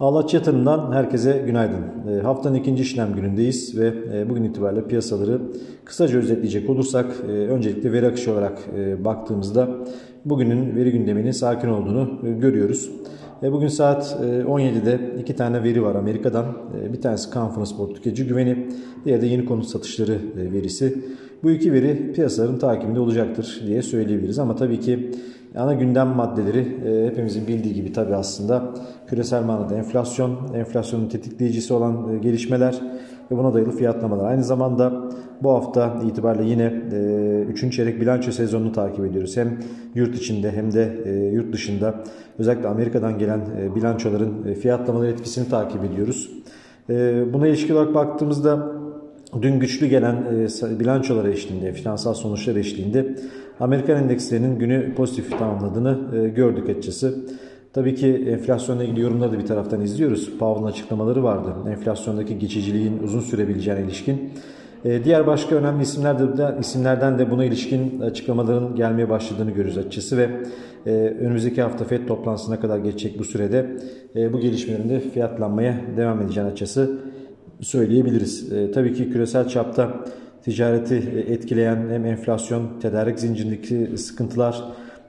Ağlaç Yatırım'dan herkese günaydın. E, haftanın ikinci işlem günündeyiz ve e, bugün itibariyle piyasaları kısaca özetleyecek olursak e, öncelikle veri akışı olarak e, baktığımızda bugünün veri gündeminin sakin olduğunu e, görüyoruz. E, bugün saat e, 17'de iki tane veri var Amerika'dan. E, bir tanesi Conference Board tüketici güveni, diğeri de yeni konut satışları e, verisi. Bu iki veri piyasaların takibinde olacaktır diye söyleyebiliriz ama tabii ki Ana gündem maddeleri e, hepimizin bildiği gibi tabii aslında küresel manada enflasyon, enflasyonun tetikleyicisi olan e, gelişmeler ve buna dayalı fiyatlamalar. Aynı zamanda bu hafta itibariyle yine e, 3. çeyrek bilanço sezonunu takip ediyoruz. Hem yurt içinde hem de e, yurt dışında özellikle Amerika'dan gelen e, bilançoların e, fiyatlamaları etkisini takip ediyoruz. E, buna ilişkin olarak baktığımızda Dün güçlü gelen e, bilançolar eşliğinde, finansal sonuçlar eşliğinde Amerikan endekslerinin günü pozitif tamamladığını e, gördük açıkçası. Tabii ki enflasyonla ilgili yorumları da bir taraftan izliyoruz. Powell'ın açıklamaları vardı. Enflasyondaki geçiciliğin uzun sürebileceğine ilişkin. E, diğer başka önemli isimler de, isimlerden de buna ilişkin açıklamaların gelmeye başladığını görüyoruz açıkçası ve önümüzdeki hafta FED toplantısına kadar geçecek bu sürede bu gelişmelerin de fiyatlanmaya devam edeceğini açıkçası söyleyebiliriz. E, tabii ki küresel çapta ticareti e, etkileyen hem enflasyon, tedarik zincirindeki sıkıntılar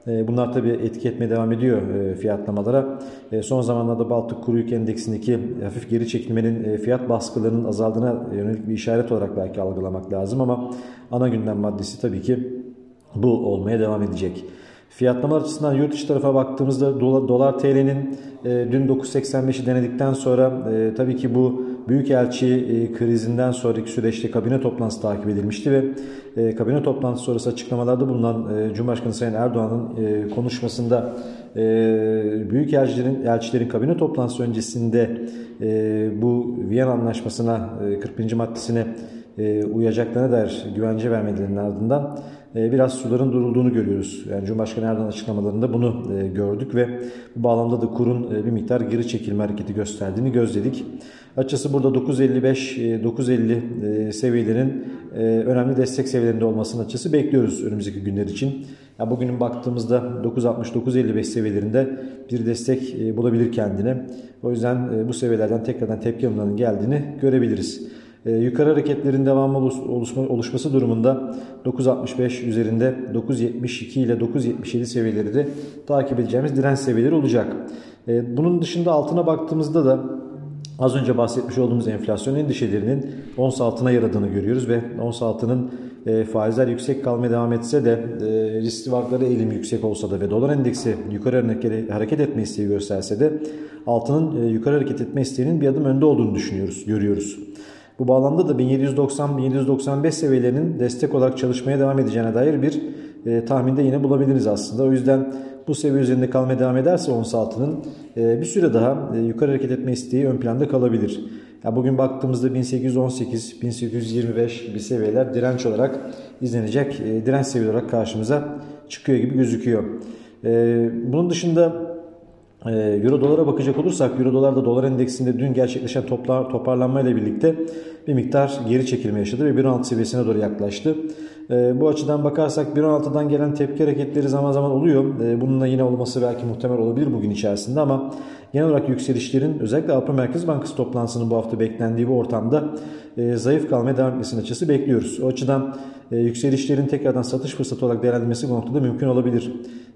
e, bunlar tabii etki etmeye devam ediyor e, fiyatlamalara. Son zamanlarda Baltık Kuru Yük Endeksindeki hafif geri çekilmenin fiyat baskılarının azaldığına yönelik bir işaret olarak belki algılamak lazım ama ana gündem maddesi tabii ki bu olmaya devam edecek. Fiyatlama açısından yurt dışı tarafa baktığımızda dolar, dolar TL'nin e, dün 9.85'i denedikten sonra e, tabii ki bu Büyükelçi e, krizinden sonraki süreçte kabine toplantısı takip edilmişti ve e, kabine toplantısı sonrası açıklamalarda bulunan e, Cumhurbaşkanı Sayın Erdoğan'ın konuşmasında e, Büyükelçilerin elçilerin kabine toplantısı öncesinde bu Viyana Anlaşması'na e, 40. maddesine e, uyacaklarına dair güvence vermelerinin ardından e, biraz suların durulduğunu görüyoruz. Yani Cumhurbaşkanı Erdoğan açıklamalarında bunu e, gördük ve bu bağlamda da kurun bir miktar geri çekilme hareketi gösterdiğini gözledik. Açıkçası burada 9.55-9.50 seviyelerin önemli destek seviyelerinde olmasını açıkçası bekliyoruz önümüzdeki günler için. Yani bugünün baktığımızda 9.60-9.55 seviyelerinde bir destek bulabilir kendine. O yüzden bu seviyelerden tekrardan tepki alımlarının geldiğini görebiliriz. E, yukarı hareketlerin devamlı oluşma, oluşması durumunda 9.65 üzerinde 9.72 ile 9.77 seviyeleri de takip edeceğimiz direnç seviyeleri olacak. E, bunun dışında altına baktığımızda da az önce bahsetmiş olduğumuz enflasyon endişelerinin ons altına yaradığını görüyoruz ve ons altının e, faizler yüksek kalmaya devam etse de e, riskli varlıkları eğilim yüksek olsa da ve dolar endeksi yukarı hareket etme isteği gösterse de altının e, yukarı hareket etme isteğinin bir adım önde olduğunu düşünüyoruz, görüyoruz. Bu bağlamda da 1790-1795 seviyelerinin destek olarak çalışmaya devam edeceğine dair bir e, tahminde yine bulabiliriz aslında. O yüzden bu seviye üzerinde kalmaya devam ederse ons altının e, bir süre daha e, yukarı hareket etme isteği ön planda kalabilir. Ya bugün baktığımızda 1818-1825 bir seviyeler direnç olarak izlenecek e, direnç seviye olarak karşımıza çıkıyor gibi gözüküyor. E, bunun dışında Euro dolara bakacak olursak Euro dolar da dolar endeksinde dün gerçekleşen toplar, toparlanma ile birlikte bir miktar geri çekilme yaşadı ve 1.16 seviyesine doğru yaklaştı. Ee, bu açıdan bakarsak 1.16'dan gelen tepki hareketleri zaman zaman oluyor. Ee, bununla yine olması belki muhtemel olabilir bugün içerisinde ama genel olarak yükselişlerin özellikle Avrupa Merkez Bankası toplantısının bu hafta beklendiği bu ortamda e, zayıf kalmaya devam etmesinin açısı bekliyoruz. O açıdan e, yükselişlerin tekrardan satış fırsatı olarak değerlendirilmesi bu noktada mümkün olabilir.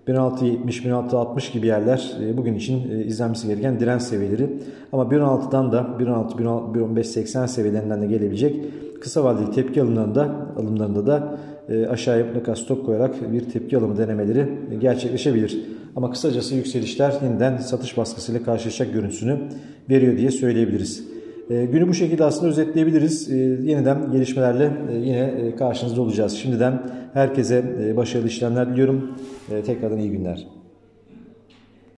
1670-1660 gibi yerler e, bugün için e, izlenmesi gereken direnç seviyeleri. Ama 1.16'dan da 1.16-1.15-80 seviyelerinden de gelebilecek kısa vadeli tepki alımlarında, alımlarında da e, aşağıya mutlaka stop koyarak bir tepki alımı denemeleri gerçekleşebilir. Ama kısacası yükselişler yeniden satış baskısıyla karşılaşacak görüntüsünü veriyor diye söyleyebiliriz. Günü bu şekilde aslında özetleyebiliriz. Yeniden gelişmelerle yine karşınızda olacağız. Şimdiden herkese başarılı işlemler diliyorum. Tekrardan iyi günler.